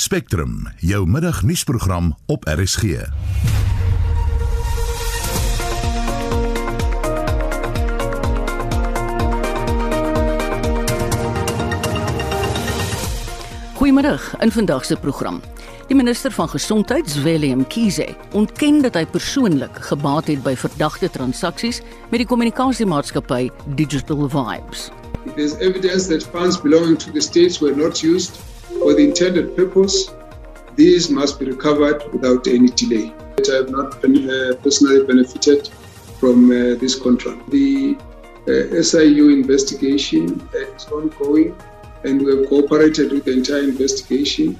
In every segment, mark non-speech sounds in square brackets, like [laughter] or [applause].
Spectrum, jou middagnuusprogram op RSG. Goeiemiddag in vandag se program. Die minister van Gesondheid, Willem Kiese, ontken dat hy persoonlik gebaat het by verdagte transaksies met die kommunikasiemaatskappy Digital Vibes. There's evidence that funds belonging to the states were not used for the intended purpose. These must be recovered without any delay. I have not been, uh, personally benefited from uh, this contract. The uh, SIU investigation is ongoing and we have cooperated with the entire investigation.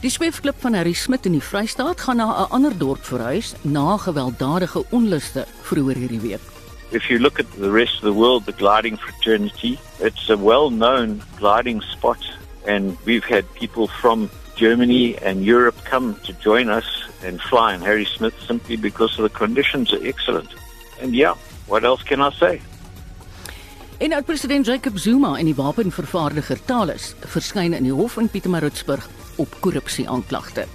Die sweefklip van Harry Smit in die Vrystaat gaan na 'n ander dorp verhuis na gewelddadige onluste vroeër hierdie week. If you look at the rest of the world, the gliding fraternity, it's a well-known gliding spot and we've had people from Germany and Europe come to join us and fly in Harry Smith simply because of the conditions are excellent. And yeah, what else can I say? En nou president Jacob Zuma en die wapenvervaardiger Thales verskyn in die hof in Pietermaritzburg op korrupsie aanklagte.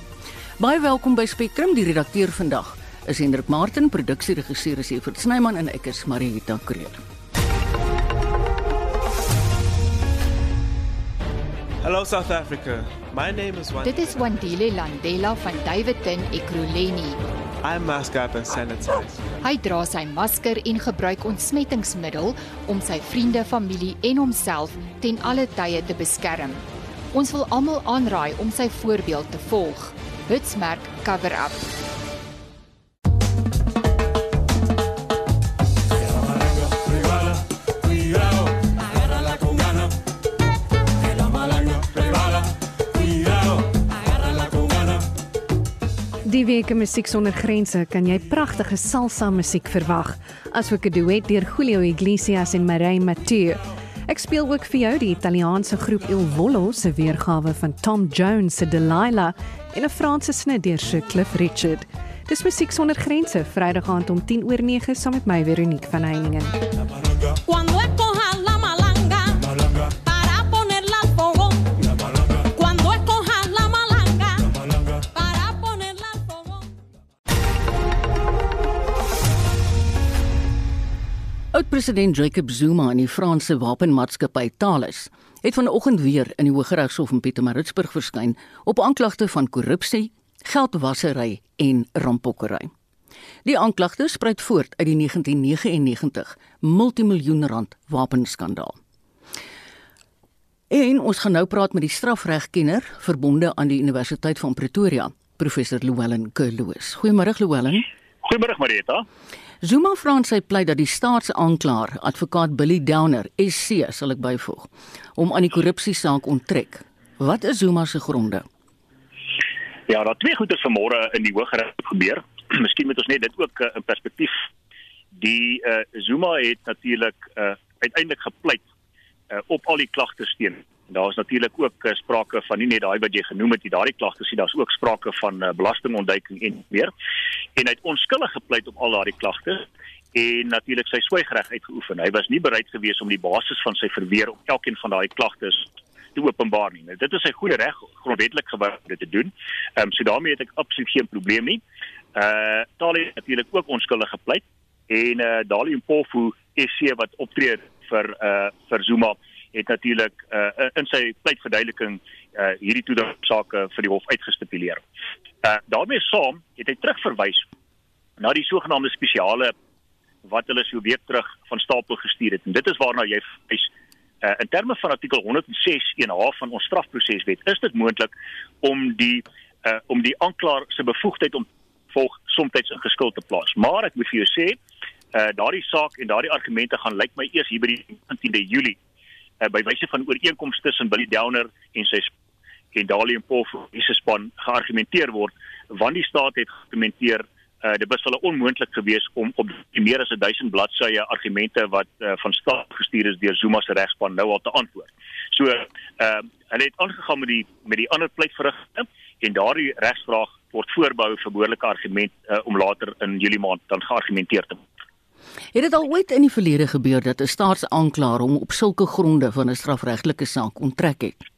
Baie welkom by Spectrum, die redakteur vandag is Hendrik Martin, produksieregisseur is Evert Snyman en ek is Marieta Kreer. Hello South Africa. My name is Wan. Dit is Wandile Landela van Davidton Ekurhuleni. I mask up and sanitize. Hy dra sy masker en gebruik ontsmettingsmiddel om sy vriende, familie en homself ten alle tye te beskerm. Ons wil almal aanraai om sy voorbeeld te volg. Hitsmerk cover up. Die week in Musiek sonder grense kan jy pragtige salsa musiek verwag, asook 'n duet deur Julio Iglesias en Marey Mathieu. Ek speel ook vir jou die Italiaanse groep Il Volo se weergawe van Tom Jones se Delilah en 'n Franse snit deur Sir Cliff Richard. Dis Musiek sonder grense, Vrydag aand om 10 oor 9 saam met my Veronique van Heiningen. Oud-president Jacob Zuma en die Franse wapenmaatskappy Thales het vanoggend weer in die Hooggeregshof in Pietermaritzburg verskyn op aanklagte van korrupsie, geldwasery en rampokkery. Die aanklagte spruit voort uit die 1999 multimiljoen rand wapenskandaal. En ons gaan nou praat met die strafregkenner verbonde aan die Universiteit van Pretoria, professor Llewellyn Kerloos. Goeiemôre Llewellyn. Goeiemôre Marieta. Zuma vra in sy pleit dat die staatsaanklaer, advokaat Billy Downer, SC sal ek byvoeg, om aan die korrupsiesaak onttrek. Wat is Zuma se gronde? Ja, daar twee goeie vanmôre in die Hooggeregshof gebeur. [clears throat] Miskien moet ons net dit ook uh, in perspektief. Die uh, Zuma het natuurlik uh, uiteindelik gepleit uh, op al die klagtes teen. Daar is natuurlik ook uh, sprake van nie net daai wat jy genoem het, die daardie klagtes nie, daar's ook sprake van uh, belastingontduiking en meer. En hy het onskuldig gepleit op al daardie klagtes en natuurlik sy swygreg uitgeoefen. Hy was nie bereid gewees om die basis van sy verweer op elkeen van daai klagtes te openbaar nie. Nou, dit is sy goeie reg grondwetlik om dit te doen. Ehm um, so daarmee het ek absoluut geen probleem nie. Uh Tali het natuurlik ook onskuldig gepleit en uh Dali Mpofu SC wat optree vir uh vir Zuma het natuurlik uh in sy pleitverduideliking uh hierdie toedagsake vir die hof uitgestipuleer. Uh daarmee saam het hy terugverwys na die sogenaamde spesiale wat hulle so week terug van stapel gestuur het. En dit is waarna jy wys uh in terme van artikel 106 1H van ons strafproseswet is dit moontlik om die uh om die aanklaer se bevoegdheid om volg soms in geskuld te plaas. Maar ek moet vir jou sê, uh daardie saak en daardie argumente gaan lyk my eers hier by die 19de Julie uh, by wyse van ooreenkomste tussen Billy Downer en sy en Dali en Paul se span geargumenteer word want die staat het geargumenteer uh, dit was hulle onmoontlik geweest om op meer as 1000 bladsye argumente wat uh, van staat gestuur is deur Zuma se regspan nou al te antwoord. So ehm uh, hulle het aangegaan met die met die ander pleitverrigtinge en daardie regsvraag word voorbehou vir behoorlike argument uh, om later in Julie maand dan geargumenteer te word. Het dit al ooit in die verlede gebeur dat 'n staatsaanklaer hom op sulke gronde van 'n strafregtelike saak onttrek het?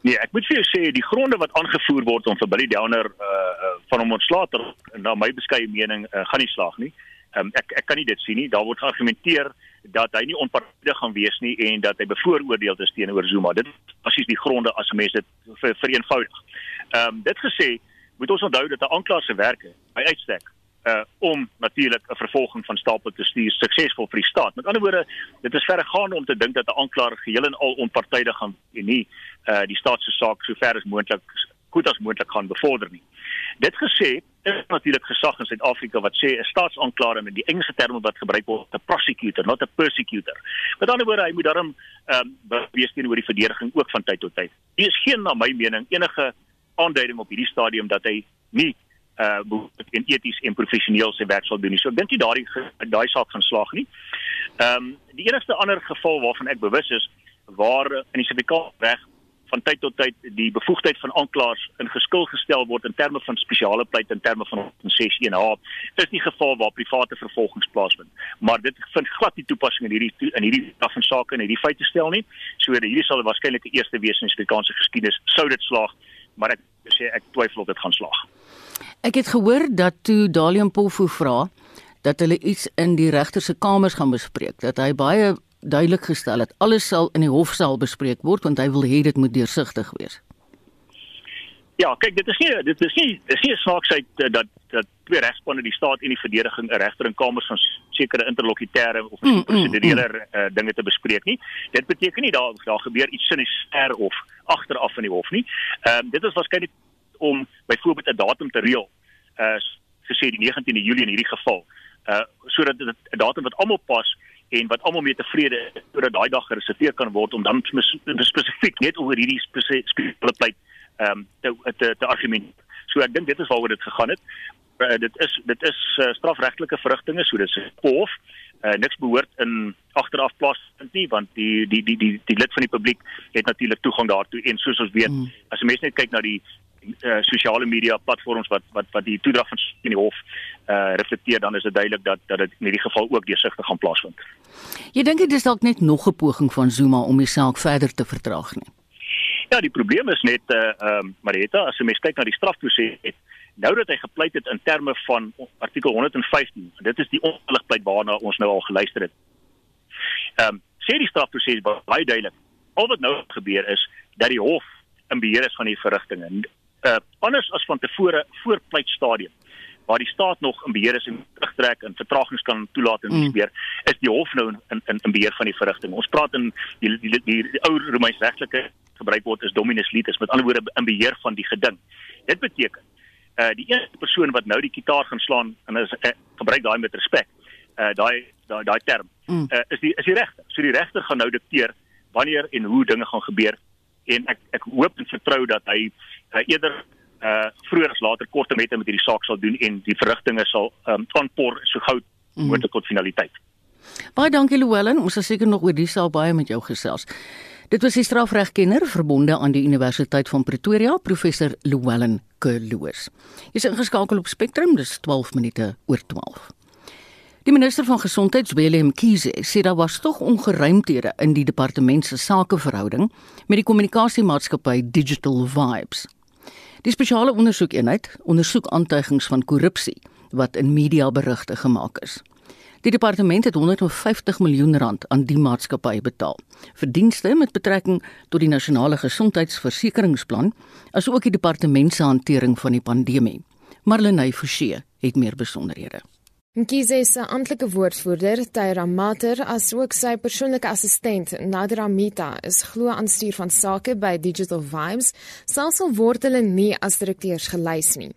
Nee, ek moet vir jou sê die gronde wat aangevoer word om vir Billy Downer uh, uh van hom ontslae te na my beskeie mening uh, gaan nie slaag nie. Um, ek ek kan nie dit sien nie. Daar word geargumenteer dat hy nie onpartydig gaan wees nie en dat hy bevooroordeel is teenoor Zuma. Dit presies die gronde as mens dit ver, vereenvoudig. Ehm um, dit gesê, moet ons onthou dat 'n aanklaer se werk by uitstek uh om natuurlik 'n vervolging van stapel te stuur suksesvol vir die staat. Met ander woorde, dit is verregaande om te dink dat 'n aanklaer geheel en al onpartydig gaan en nie uh die staat se saak so ver as moontlik goed as moontlik gaan bevorder nie. Dit gesê, is natuurlik gesag in Suid-Afrika wat sê 'n staatsaanklaer in die Engelse terme wat gebruik word, 'n prosecutor, not 'n persecutor. Met ander woorde, hy moet daarom ehm um, wees teenoor die verdediging ook van tyd tot tyd. Hier is geen na my mening enige aanduiding op hierdie stadium dat hy nie uh en eties en professioneel sy werk sal doen nie. So ek dink nie daardie daai saak gaan slaag nie. Ehm um, die enigste ander geval waarvan ek bewus is waar in die sertifikaat reg van tyd tot tyd die bevoegdheid van aanklaers in geskil gestel word in terme van spesiale pleit in terme van 61H is die geval waar private vervolgings plaasvind. Maar dit vind glad nie toepassing in hierdie in hierdie af van sake en hierdie feite stel nie. So hierdie sal waarskynlik die eerste wees in Suid-Afrikaanse geskiedenis sou dit slaag, maar ek sê ek twyfel of dit gaan slaag. Ek het gehoor dat toe Dalian Polfu vra dat hulle iets in die regter se kamers gaan bespreek, dat hy baie duidelik gestel het alles sal in die hofsaal bespreek word want hy wil hê dit moet deursigtig wees. Ja, kyk, dit is nie dit is nie dis nie snaaksheid uh, dat dat twee regspanne die staat en die verdediging 'n regter in kamers van sekere interlokutêre of Mm, mm, prosedurele uh, dinge te bespreek nie. Dit beteken nie daar daar gebeur iets sinister of agteraf in die hof nie. Ehm uh, dit is waarskynlik om byvoorbeeld 'n datum te reël. Uh gesê die 19de Julie in hierdie geval. Uh sodat dit 'n datum wat almal pas en wat almal mee tevrede is sodat daai dag gereserveer kan word om dan spes- spesifiek net oor hierdie spesiale pleit ehm um, te te, te argument. So ek dink dit is waaroor dit gegaan het. Uh, dit is dit is uh, strafregtelike verrigtinge, so dis hof. Uh, niks behoort in agteraf plaasvind nie want die die die die die lid van die publiek het natuurlik toegang daartoe en soos ons weet Mm. as 'n mens net kyk na die uh, sosiale media platforms wat wat wat die toedrag van in die hof uh, reflekteer dan is dit duidelik dat dat dit in hierdie geval ook deursigtig gaan plaasvind. Jy dink dit is dalk net nog 'n poging van Zuma om die saak verder te vertraag nie. Ja, die probleem is net eh uh, um, Marita, as jy mens kyk na die strafproses het nou dat hy gepleit het in terme van artikel 115. Dit is die ongeldig pleit waarna ons nou al geluister het. Ehm um, sê die strafproses baie duidelik. Al wat nou gebeur is dat die hof in beheer is van die verrigtinge. Uh anders as van tevore voor pleitstadium waar die staat nog in beheer is en terugtrek en vertragings kan toelaat en Mm. gebeur, is die hof nou in in in beheer van die verrigting. Ons praat in die die, die, die, die ou Romeins regtelike gebruik word is dominus litis met ander woorde in beheer van die geding. Dit beteken uh die enigste persoon wat nou die kitaar gaan slaan en is uh, gebruik daai met respek. Uh daai daai daai term Mm. uh, is die is die regter. So die regter gaan nou dikteer wanneer en hoe dinge gaan gebeur en ek ek hoop en vertrou dat hy uh, eerder uh vroeër as later kort en met hierdie saak sal doen en die verrigtinge sal um, aanpor so gou Mm. moontlik tot finaliteit. Baie dankie Louwelen, ons sal seker nog oor die saak baie met jou gesels. Dit was die strafregkenner verbonde aan die Universiteit van Pretoria, professor Louwelen Kerloos. Jy's ingeskakel op Spectrum, dis 12 minute oor 12. Die minister van Gesondheid, Willem Kiese, sê daar was tog ongeruimthede in die departement se sakeverhouding met die kommunikasiemaatskappy Digital Vibes. Die spesiale ondersoekeenheid ondersoek aantuigings van korrupsie wat in mediaberigte gemaak is. Die departement het 150 miljoen rand aan die maatskappy betaal vir dienste met betrekking tot die nasionale gesondheidsversekeringsplan asook die departement se hantering van die pandemie. Marlenae Forsie het meer besonderhede. Mkhize se amptelike woordvoerder, Tyra Mater, asook sy persoonlike assistent, Nadra Mita, is glo aan stuur van sake by Digital Vibes, selfs al word hulle nie as direkteurs gelys nie.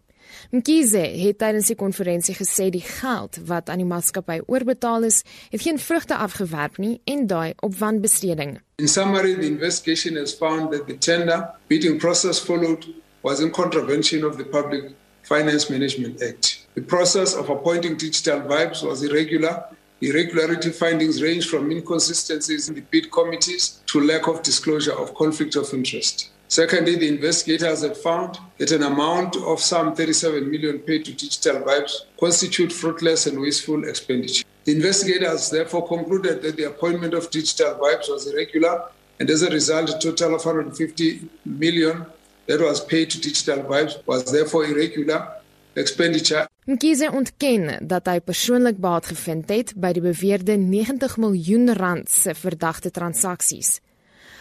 Mkhize het tydens die konferensie gesê die geld wat aan die maatskappy oorbetaal is, het geen vrugte afgewerp nie en daai op wanbesteding. In summary, the investigation has found that the tender bidding process followed was in contravention of the Public Finance Management Act. The process of appointing digital vibes was irregular. Irregularity findings range from inconsistencies in the bid committees to lack of disclosure of conflict of interest. Secondly, the investigators had found that an amount of some 37 million paid to digital vibes constitute fruitless and wasteful expenditure. The investigators therefore concluded that the appointment of digital vibes was irregular And as a result, a total of 150 million that was paid to Digital Vibes was therefore irregular expenditure Mkhize ontken dat hy persoonlik baat gevind het by die beweerde 90 miljoen rand se verdagte transaksies.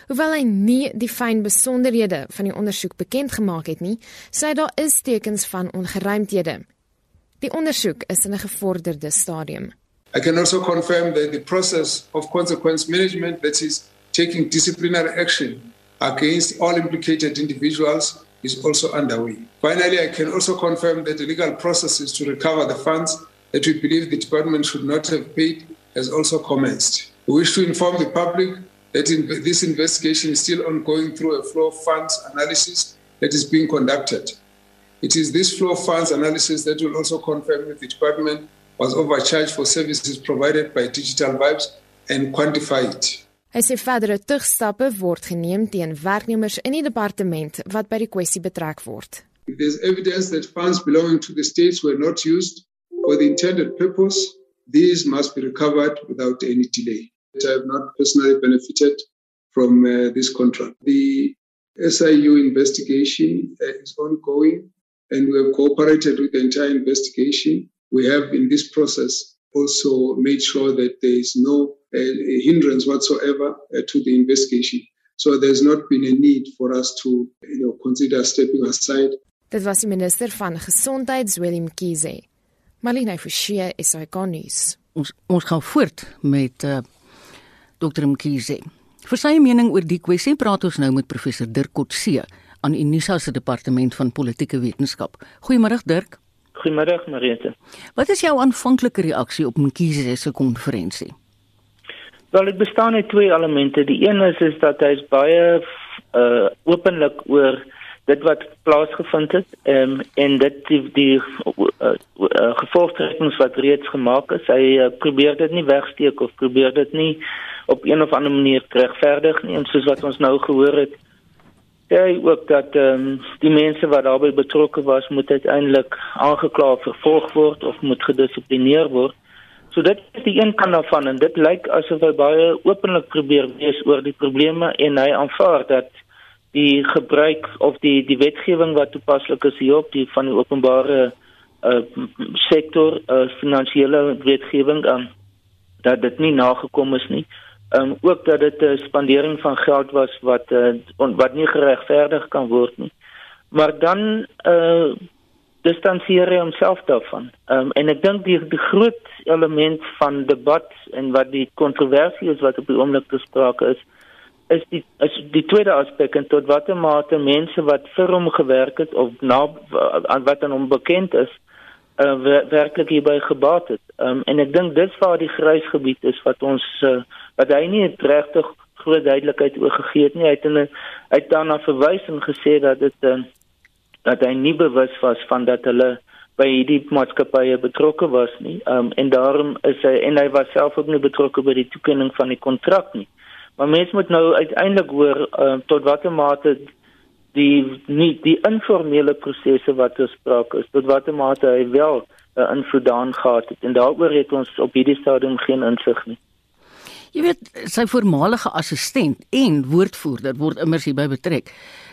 Hoewel hy nie die fyn besonderhede van die ondersoek bekend gemaak het nie, sê daar is tekens van ongeruimthede. Die ondersoek is in 'n gevorderde stadium. I can also confirm that the process of consequence management, that is, taking disciplinary action against all implicated individuals, is also underway. Finally, I can also confirm that the legal processes to recover the funds that we believe the department should not have paid has also commenced. We wish to inform the public that in this investigation is still ongoing through a flow of funds analysis that is being conducted. It is this flow of funds analysis that will also confirm if the department was overcharged for services provided by Digital Vibes and quantify it. Hy sê verdere tugstappe word geneem teen werknemers in die departement wat by die kwessie betrek word. If there's evidence that funds belonging to the states were not used for the intended purpose, these must be recovered without any delay. I have not personally benefited from uh, this contract. The SIU investigation uh, is ongoing and we have cooperated with the entire investigation. We have in this process also made sure that there is no uh, hindrance whatsoever uh, to the investigation. So there's not been a need for us to you know, consider stepping aside. Dit was die minister van Gesondheid, Zweli Mkhize. Malina Forsie, SAK nuus. Ons ons gaan voort met uh, Dr Mkhize. Vir sy mening oor die kwessie praat ons nou met professor Dirk Kotse aan Unisa se departement van politieke wetenskap. Goeiemôre Dirk. Goeiemôre Marite. Wat is jou aanvanklike reaksie op Mkhize se konferensie? Wel, dit bestaan uit twee elemente. Die een is is dat hy is baie uh openlik oor dit wat plaasgevind het um, en dit die, die uh, uh, gevolgtrekkings wat reeds gemaak is. Hy uh, probeer dit nie wegsteek of probeer dit nie op een of ander manier regverdig nie. En soos wat ons nou gehoor het, sê hy ook dat ehm um, die mense wat daarbey betrokke was, moet uiteindelik aangekla vervolg word of moet gedissiplineer word. So dit is die een kant daarvan en dit lyk asof hy baie openlik probeer wees oor die probleme en hy aanvaar dat die gebruik of die die wetgewing wat toepaslik is hierop die van die openbare uh, sektor uh, finansiële wetgewing um, dat dit nie nagekom is nie. Ehm um, ook dat dit 'n spandering van geld was wat uh, wat nie geregverdig kan word nie. Maar dan uh distansieer hy homself daarvan. Ehm um, en ek dink die die groot element van debat en wat die kontroversie is wat op die oomblik besprake is, is die is die tweede aspek en tot watter mate mense wat vir hom gewerk het of na wat aan hom bekend is uh, werklik hierby gebaat het. Um, en ek dink dis waar die grys gebied is wat ons uh, wat hy nie regtig groot duidelikheid oor gegee het nie. Hy het in 'n uit daarna verwys en gesê dat dit uh, dat hy nie bewus was van dat hulle by hierdie maatskappye betrokke was nie. Um, en daarom is hy en hy was self ook nie betrokke by die toekenning van die kontrak nie. Maar mens moet nou uiteindelik hoor uh, tot watter mate die nie die informele prosesse wat gespreek is, tot watter mate hy wel 'n uh, invloed daan gehad het en daaroor het ons op hierdie stadium geen insig nie. Jy weet, sy voormalige assistent en woordvoerder word immers hierby betrek.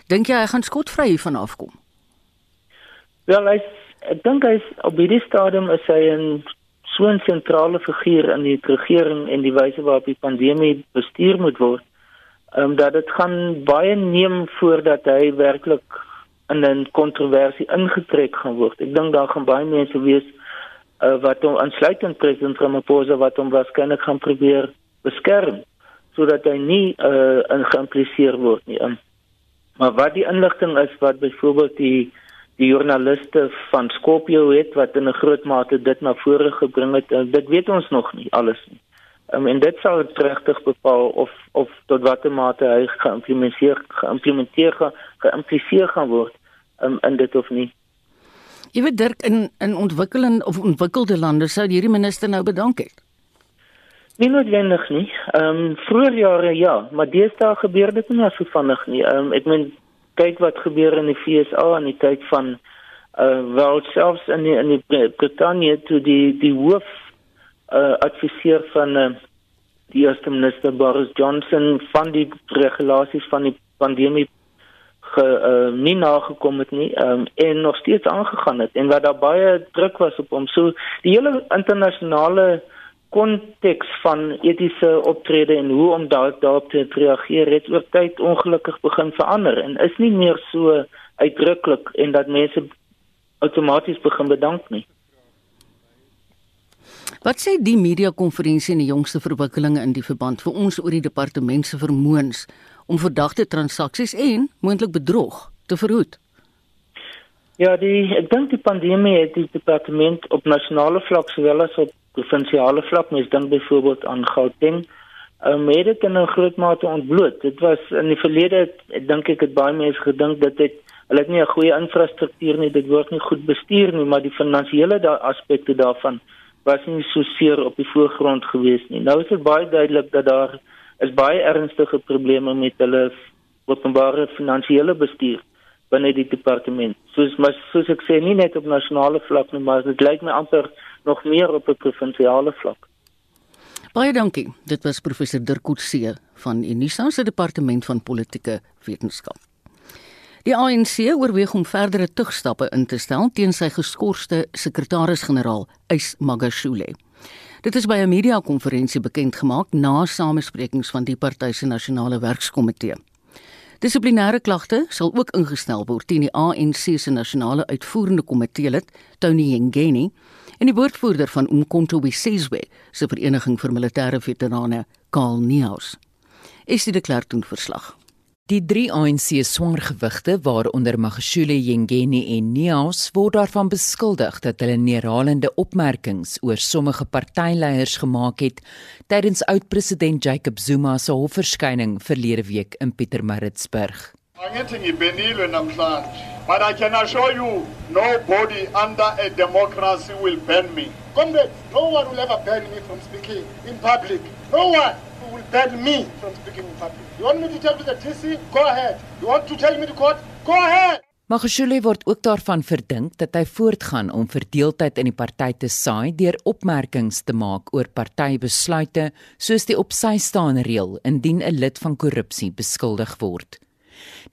Dink jy hy gaan skotvry hiervan afkom? Wel, hy ek dink hy's op hierdie stadium is hy 'n so 'n sentrale figuur in die regering en die wyse waarop die pandemie bestuur moet word, ehm um, dat dit gaan baie neem voordat hy werklik in 'n kontroversie ingetrek gaan word. Ek dink daar gaan baie mense wees uh, wat hom aansluitend president Ramaphosa wat hom waarskynlik gaan probeer beskerm sodat hy nie uh, ingeïmpliseer word nie. Um, maar wat die inligting is wat byvoorbeeld die die joernaliste van Skopje het wat in 'n groot mate dit na vore gebring het. Dit weet ons nog nie alles nie. Um, en dit sal regtig bepaal of of tot watter mate hy geïmplementeer geïmplementeer geïmpliseer gaan word um, in dit of nie. Jy weet Dirk in in ontwikkelende of ontwikkelde lande sou hierdie minister nou bedank het. Nie noodwendig nie. Ehm um, vroeër jare ja, maar deesdae gebeur dit nie so vinnig nie. Ehm um, ek meen kyk wat gebeur in die FSA in die tyd van uh wel selfs in die, in die Brittanje toe die die hoof uh adviseer van uh, die eerste minister Boris Johnson van die regulasies van die pandemie ge uh, nie nagekom het nie um, en nog steeds aangegaan het en wat daar baie druk was op hom. So die hele internasionale konteks van etiese optrede en hoe om daar daarop te reageer het oor tyd ongelukkig begin verander en is nie meer so uitdruklik en dat mense outomaties begin bedank nie. Wat sê die media konferensie en die jongste verwikkelinge in die verband vir ons oor die departement se vermoëns om verdagte transaksies en moontlik bedrog te verhoed? Ja, die ek dink die pandemie het die departement op nasionale vlak sowel as op provinsiale vlak, mens dink byvoorbeeld aan Gauteng, uh, mede in 'n groot mate ontbloot. Dit was in die verlede, dink ek het baie mense gedink dat dit hulle het nie 'n goeie infrastruktuur nie, dit word nie goed bestuur nie, maar die finansiële da aspekte daarvan was nie so seer op die voorgrond gewees nie. Nou is dit baie duidelik dat daar is baie ernstige probleme met hulle openbare finansiële bestuur binne die departement. Soos maar soos ek sê nie net op nasionale vlak nie, maar dit lyk my amper nog meer op 'n provinsiale vlak. Baie dankie. Dit was professor Dirk Coetzee van Unisa se departement van politieke wetenskap. Die ANC oorweeg om verdere tugstappe in te stel teen sy geskorste sekretaris-generaal, Ys Magashule. Dit is by 'n media-konferensie bekend gemaak na samesprekings van die party se nasionale werkskomitee. Dissiplinêre klagte sal ook ingestel word teen die ANC se nasionale uitvoerende komitee lid, Tony Ngeni, en die woordvoerder van Umkhonto weSizwe se vereniging vir militêre veterane, Karl Neus. Is dit 'n klertoon verslag? Die drie ANC swaargewigte waaronder Magashule Yengeni en Neus word daarvan beskuldig dat hulle neerhalende opmerkings oor sommige partyleiers gemaak het tydens oud-president Jacob Zuma se hofverskyning verlede week in Pietermaritzburg. Angithi ngibenilwe namhlanje but I can assure you nobody under a democracy will ban me. Comrades, no one will ever ban me from speaking in public. No one will ban me from speaking in public. You want me to tell you the TC? Go ahead. You want to tell me the court? Go ahead. Magashule word ook daarvan verdink dat hy voortgaan om verdeeldheid in die party te saai deur opmerkings te maak oor partybesluite soos die op sy staande reël indien 'n lid van korrupsie beskuldig word.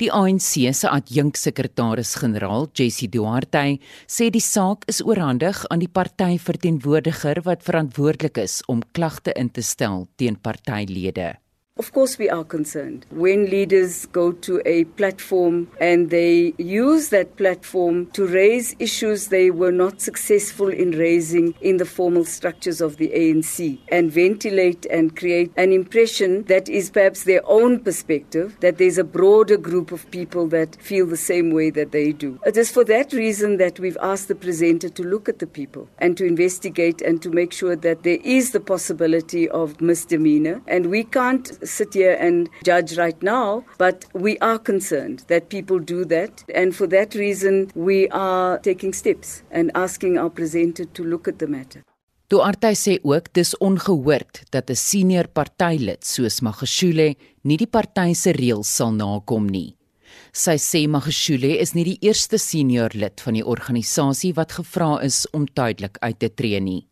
Die ANC se adjunksekretaris-generaal, Jessie Duarte, sê die saak is oorhandig aan die partyverteenwoordiger wat verantwoordelik is om klagte in te stel teen partylede. Of course, we are concerned when leaders go to a platform and they use that platform to raise issues they were not successful in raising in the formal structures of the ANC and ventilate and create an impression that is perhaps their own perspective, that there's a broader group of people that feel the same way that they do. It is for that reason that we've asked the presenter to look at the people and to investigate and to make sure that there is the possibility of misdemeanor. And we can't sit here and judge right now, but we are concerned that people do that. And for that reason, we are taking steps and asking our presenter to look at the matter. Duarte sê ook dis ongehoord dat 'n senior partylid soos Magashule nie die party se reëls sal nakom nie. Sy sê Magashule is nie die eerste senior lid van die organisasie wat gevra is om tydelik uit te tree nie.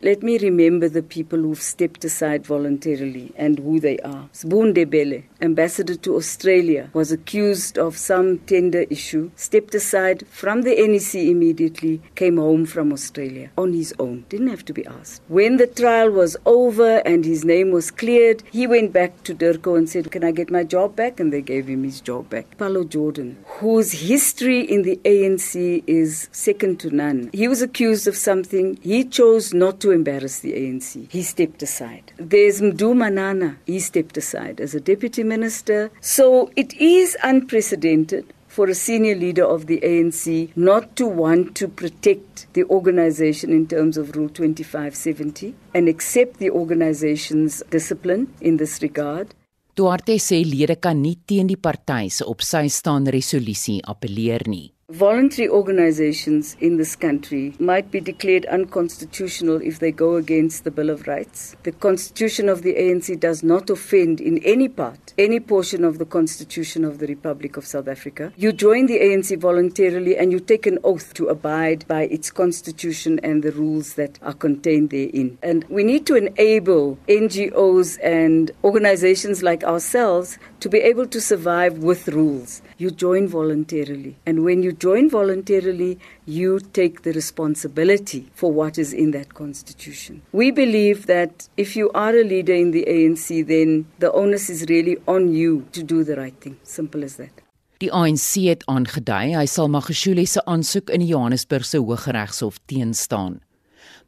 Let me remember the people who've stepped aside voluntarily and who they are. Sbunde Bele, ambassador to Australia, was accused of some tender issue, stepped aside from the NEC immediately, came home from Australia on his own, didn't have to be asked. When the trial was over and his name was cleared, he went back to Durko and said, Can I get my job back? And they gave him his job back. Paulo Jordan, whose history in the ANC is second to none, he was accused of something. He chose not to embarrass the ANC. He stepped aside. There's Mdu Manana. He stepped aside as a deputy minister. So it is unprecedented for a senior leader of the ANC not to want to protect the organization in terms of Rule 2570 and accept the organization's discipline in this regard. Duarte sê lede kan nie teen die party se op sy staan resolusie appeleer nie. Voluntary organizations in this country might be declared unconstitutional if they go against the Bill of Rights. The constitution of the ANC does not offend in any part any portion of the constitution of the Republic of South Africa. You join the ANC voluntarily and you take an oath to abide by its constitution and the rules that are contained therein. And we need to enable NGOs and organizations like ourselves to be able to survive with rules. You join voluntarily. And when you join voluntarily, you take the responsibility for what is in that constitution. We believe that if you are a leader in the ANC, then the onus is really on you to do the right thing. Simple as that. Die ANC het aangedui hy sal Magashule se aansoek in die Johannesburgse Hooggeregshof teenstaan.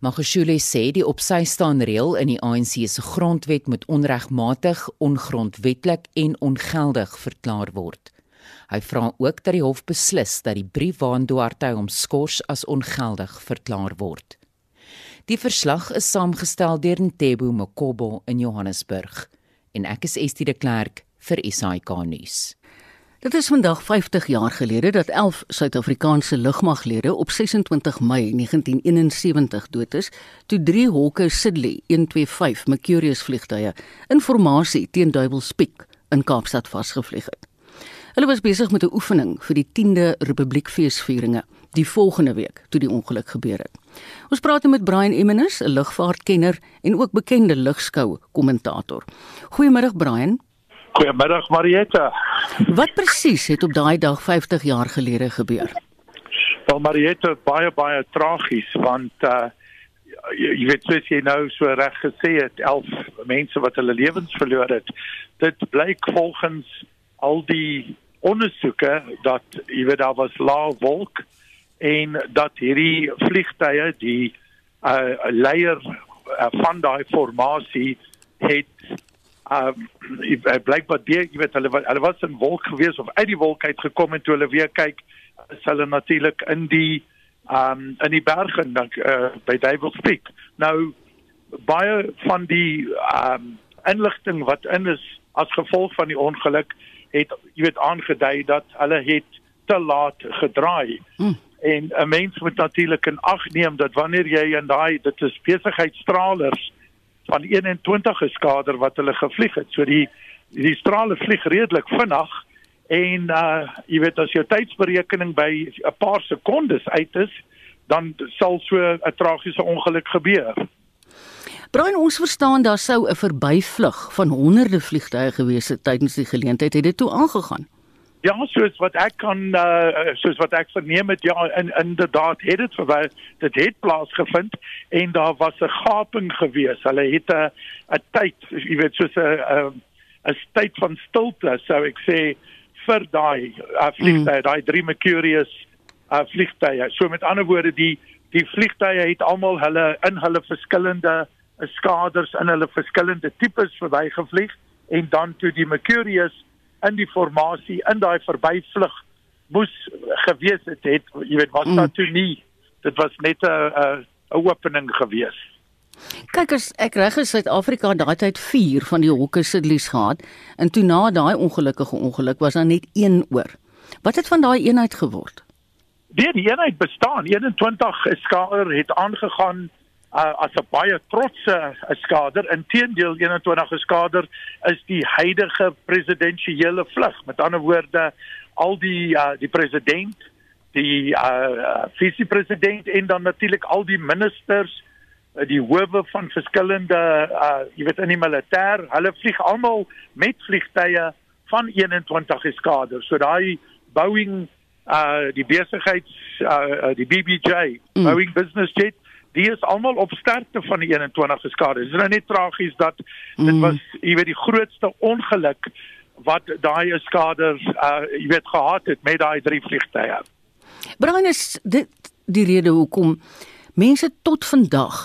Magashule sê die op sy staan reël in die ANC se grondwet moet onregmatig, ongrondwetlik en ongeldig verklaar word. Hy vra ook dat die hof beslis dat die brief waarin Duarte hom skors as ongeldig verklaar word. Die verslag is saamgestel deur Ntebo Mokobo in Johannesburg en ek is Estie de Klerk vir SAK nuus. Dit is vandag 50 jaar gelede dat 11 Suid-Afrikaanse lugmaglede op 26 Mei 1971 dood is toe drie Hawker Siddeley 125 Mercurius vliegtuie in formasie teen Duiwelspiek in Kaapstad vasgevlieg het. Hulle was besig met 'n oefening vir die 10de Republiekfeesvieringe die volgende week toe die ongeluk gebeur het. Ons praat met Brian Emmenus, 'n lugvaartkenner en ook bekende lugskou kommentator. Goeiemôre Brian. Goeiemiddag Marietta. Wat presies het op daai dag 50 jaar gelede gebeur? Wel Marietta, baie baie tragies want uh jy, jy weet soos jy nou so reg gesê het, 11 mense wat hulle lewens verloor het. Dit blyk volgens al die ondersoeke dat jy weet daar was lae wolk en dat hierdie vliegtye die uh leier uh, van daai formasie het um blykbaar die jy weet hulle hulle was in wolk gewees of uit die wolk uit gekom en toe hulle weer kyk is hulle natuurlik in die um in die berge dan uh, by Duiwels Peak nou baie van die um inligting wat in is as gevolg van die ongeluk het jy weet aangedui dat hulle het te laat gedraai hmm. en 'n mens moet natuurlik in ag neem dat wanneer jy in daai dit is besigheidstralers van 21 geskader wat hulle gevlieg het. So die die strale vlieg redelik vinnig en uh jy weet as jou tydsberekening by 'n paar sekondes uit is, dan sal so 'n tragiese ongeluk gebeur. Brian, ons verstaan daar sou 'n verbyvlug van honderde vliegtuie gewees het tydens die geleentheid het dit toe aangegaan. Ja, soos wat ek kan uh soos wat ek verneem het ja in inderdaad het dit verby dit het plaasgevind en daar was 'n gaping gewees. Hulle het 'n 'n tyd, jy weet soos 'n 'n tyd van stilte sou ek sê vir daai uh, vliegtye, mm. daai drie Mercurius uh vliegtye. So met ander woorde die die vliegtye het almal hulle in hulle verskillende skaders in hulle verskillende tipes verbygevlieg en dan toe die Mercurius in die formasie in daai verbyvlug moes gewees het, het jy weet was daar mm. toe nie dit was net 'n 'n opening gewees Kyk as ek reg is Suid-Afrika daai tyd 4 van die Hawker Siddeley's gehad en toe na daai ongelukkige ongeluk was daar net een oor. Wat het van daai eenheid geword? Die, die eenheid bestaan. 21 skader het aangegaan uh, as 'n baie trotse uh, skader. Inteendeel 21 geskader is die huidige presidentsiële vlug. Met ander woorde, al die uh, die president, die uh, vice-president en dan natuurlik al die ministers, uh, die howe van verskillende uh, jy weet in die militêr, hulle vlieg almal met vliegtye van 21 geskader. So daai Boeing uh die besigheids uh die BBJ mm. Boeing Business Jet die is almal op sterkte van die 21 geskade. Dit is nou net tragies dat mm. dit was jy weet die grootste ongeluk wat daai skaders uh jy weet gehad het met daai drie vliegtye. Brian is dit die rede hoekom mense tot vandag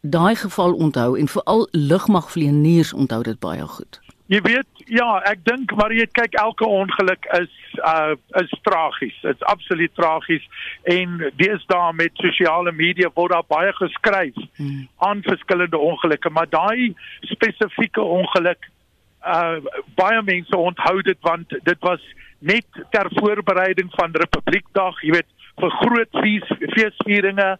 daai geval onthou en veral lugmagvlieëniers onthou dit baie goed. Jy weet, ja, ek dink maar jy kyk elke ongeluk is uh is tragies. Dit's absoluut tragies en deesdae met sosiale media word daar baie geskryf hmm. aan verskillende ongelukke, maar daai spesifieke ongeluk uh baie mense onthou dit want dit was net ter voorbereiding van Republiekdag, jy weet, vir groot fees, feesvieringe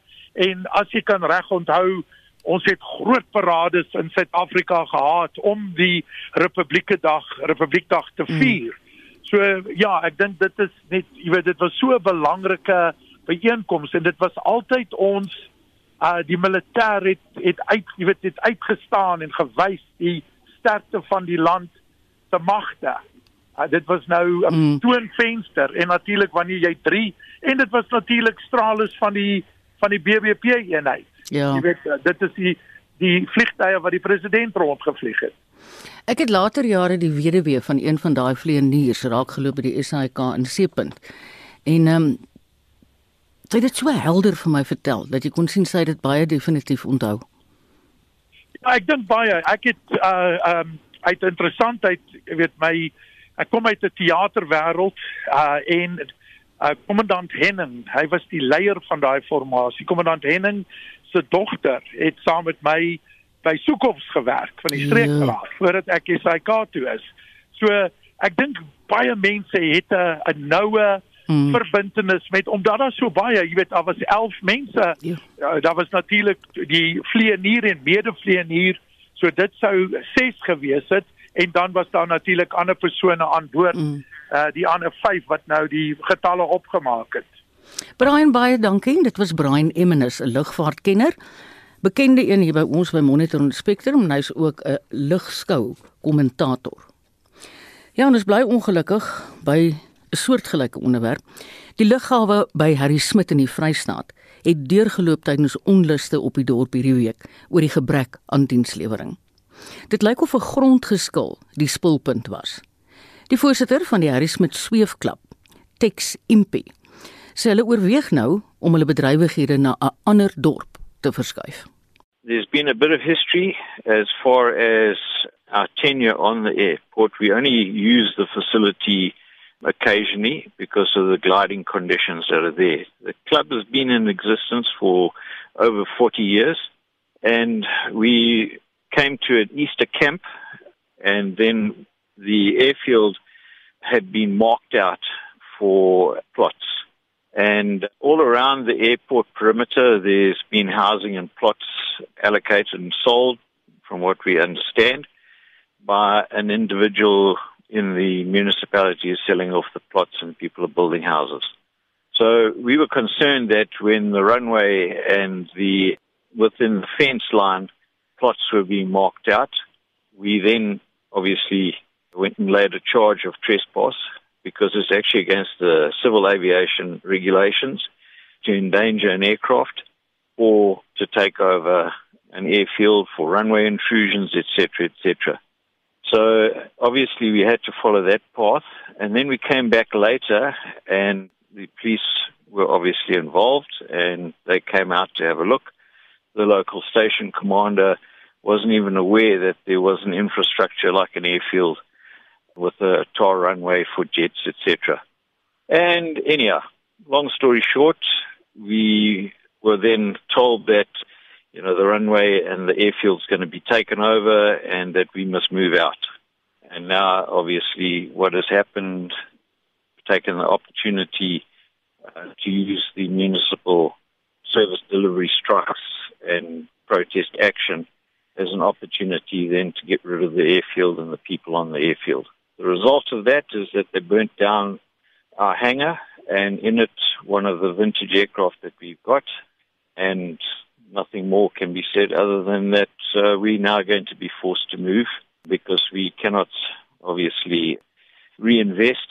en as jy kan reg onthou, ons het groot parades in Suid-Afrika gehad om die Republiekedag, Republiekdag te vier. Mm. So ja, ek dink dit is net jy weet dit was so 'n belangrike byeenkoms en dit was altyd ons uh die militêr het het uit jy weet het uitgestaan en gewys die sterkte van die land se magte. Uh, dit was nou 'n mm. toonvenster en natuurlik wanneer jy 3 en dit was natuurlik strales van die van die BBP eenheid. Ja. Jy weet uh, dit is die die vliegtye wat die president rondgevlieg het. Ek het later jare die weduwee van een van daai vlieëniers raak geloop by die SAIK in Seepunt. En ehm um, sy het dit so helder vir my vertel dat jy kon sien sy het dit baie definitief onthou. Ja, ek dink baie. Ek het uh ehm um, uit interessantheid, jy weet my ek kom uit 'n teaterwêreld uh en uh kommandant Henning, hy was die leier van daai formasie. Kommandant Henning se dogter het saam met my by Soekhoffs gewerk van die streekraad ja. voordat ek SAK toe is. So ek dink baie mense het 'n 'n noue hmm. verbintenis met omdat daar so baie, jy weet, daar was 11 mense. Ja. Uh, daar was natuurlik die vlieënier en medevlieënier, so dit sou 6 gewees het en dan was daar natuurlik ander persone aan boord. Hmm. Uh die ander 5 wat nou die getalle opgemaak het. Brian baie dankie. Dit was Brian Emmenus, 'n lugvaartkenner. Bekende een hier by ons by Monitor en Spectrum en hy's ook 'n lugskou kommentator. Ja, ons bly ongelukkig by 'n soortgelyke onderwerp. Die lughawe by Harry Smit in die Vrystaat het deurgeloop tydens onluste op die dorp hierdie week oor die gebrek aan dienslewering. Dit lyk of 'n grondgeskil die spulpunt was. Die voorsitter van die Harry Smit sweefklub, Tex Impi, sê hulle oorweeg nou om hulle bedrywighede na 'n ander dorp te verskuif. There's been a bit of history as far as our tenure on the airport. We only use the facility occasionally because of the gliding conditions that are there. The club has been in existence for over 40 years and we came to an Easter camp and then the airfield had been marked out for plots. And all around the airport perimeter, there's been housing and plots allocated and sold, from what we understand, by an individual in the municipality is selling off the plots and people are building houses. So we were concerned that when the runway and the within the fence line plots were being marked out, we then obviously went and laid a charge of trespass because it's actually against the civil aviation regulations to endanger an aircraft or to take over an airfield for runway intrusions, etc., etc. So obviously we had to follow that path, and then we came back later, and the police were obviously involved, and they came out to have a look. The local station commander wasn't even aware that there was an infrastructure like an airfield with a tar runway for jets, etc. And anyhow, long story short, we were then told that you know the runway and the airfield's going to be taken over and that we must move out. And now, obviously, what has happened, taken the opportunity uh, to use the municipal service delivery strikes and protest action as an opportunity then to get rid of the airfield and the people on the airfield. The result of that is that they burnt down our hangar and in it one of the vintage aircraft that we've got and nothing more can be said other than that uh, we're now going to be forced to move because we cannot obviously reinvest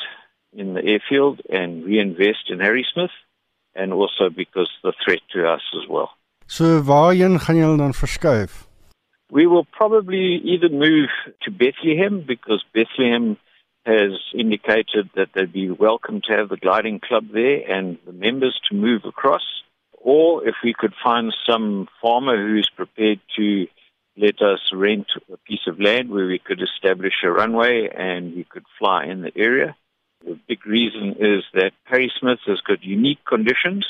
in the airfield and reinvest in Harry Smith and also because the threat to us as well. So waarheen gaan julle dan verskuif? We will probably either move to Bethlehem because Bethlehem has indicated that they'd be welcome to have the gliding club there and the members to move across. Or if we could find some farmer who's prepared to let us rent a piece of land where we could establish a runway and we could fly in the area. The big reason is that Harry Smith has got unique conditions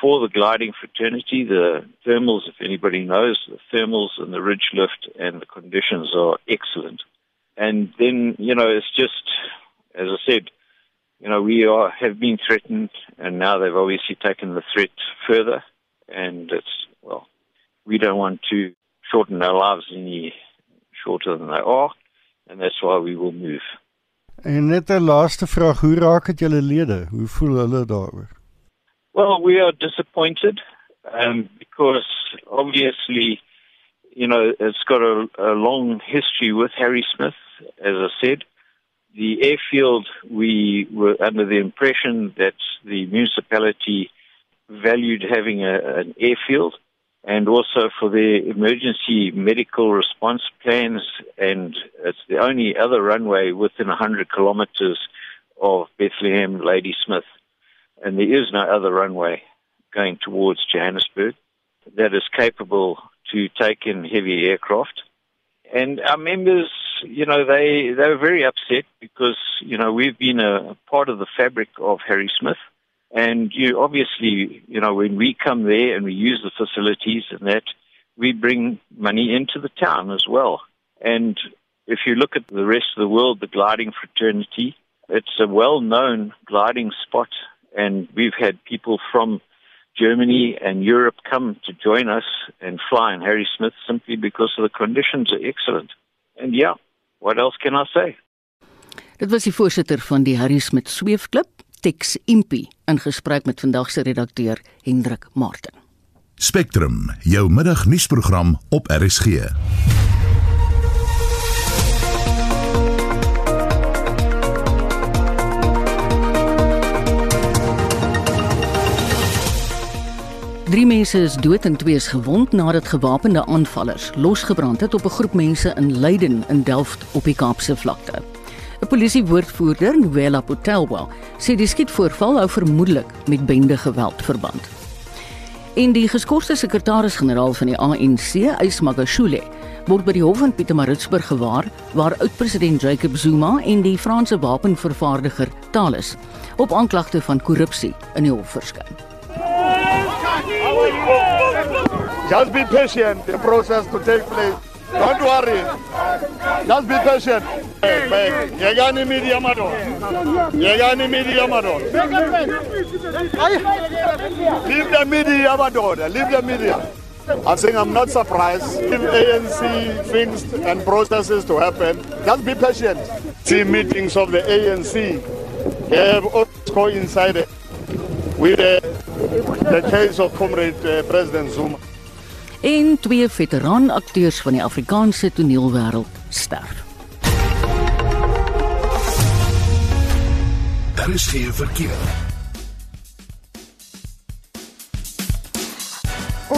for the gliding fraternity, the thermals, if anybody knows, the thermals and the ridge lift and the conditions are excellent. And then, you know, it's just, as I said, you know, we are have been threatened, and now they've obviously taken the threat further. And it's well, we don't want to shorten our lives any shorter than they are, and that's why we will move. En net 'n laaste vraag, hoe raak dit julle lede? Hoe voel hulle daaroor? Well, we are disappointed um, because obviously, you know, it's got a, a long history with Harry Smith, as I said. The airfield, we were under the impression that the municipality valued having a, an airfield and also for their emergency medical response plans. And it's the only other runway within 100 kilometers of Bethlehem Ladysmith. And there is no other runway going towards Johannesburg that is capable to take in heavy aircraft. And our members, you know, they, they were very upset because, you know, we've been a part of the fabric of Harry Smith. And you obviously, you know, when we come there and we use the facilities and that, we bring money into the town as well. And if you look at the rest of the world, the gliding fraternity, it's a well-known gliding spot. And we've had people from Germany and Europe come to join us and fly in Harry Smith simply because of the conditions are excellent. And yeah, what else can I say? Dit was die voorsitter van die Harry Smith Sweefklub, Tex Impi, in gesprek met vandag se redakteur Hendrik Martin. Spectrum, jou middagnuusprogram op RSG. Drie mense is dood en twee is gewond nadat gewapende aanvallers losgebrand het op 'n groep mense in Leiden in Delft op die Kaapse vlakte. 'n Polisiewoordvoerder, Noela Potelwa, sê die skietvoorval hou vermoedelik met bende geweld verband. En die geskorste sekretaris-generaal van die ANC, Ys Magashule, word by die hof in Pietermaritzburg gewaar waar oud-president Jacob Zuma en die Franse wapenvervaardiger Thales op aanklagte van korrupsie in die hof verskyn. Just be patient, the process to take place. Don't worry. Just be patient. Yegani media madon. Yegani media madon. Leave the media madon. Leave the media. I'm saying I'm not surprised if ANC things and processes to happen. Just be patient. See meetings of the ANC have always coincided with the, the case of Comrade uh, President Zuma. En twee veteraan akteurs van die Afrikaanse toneelwêreld sterf. Daar is geen verkeer.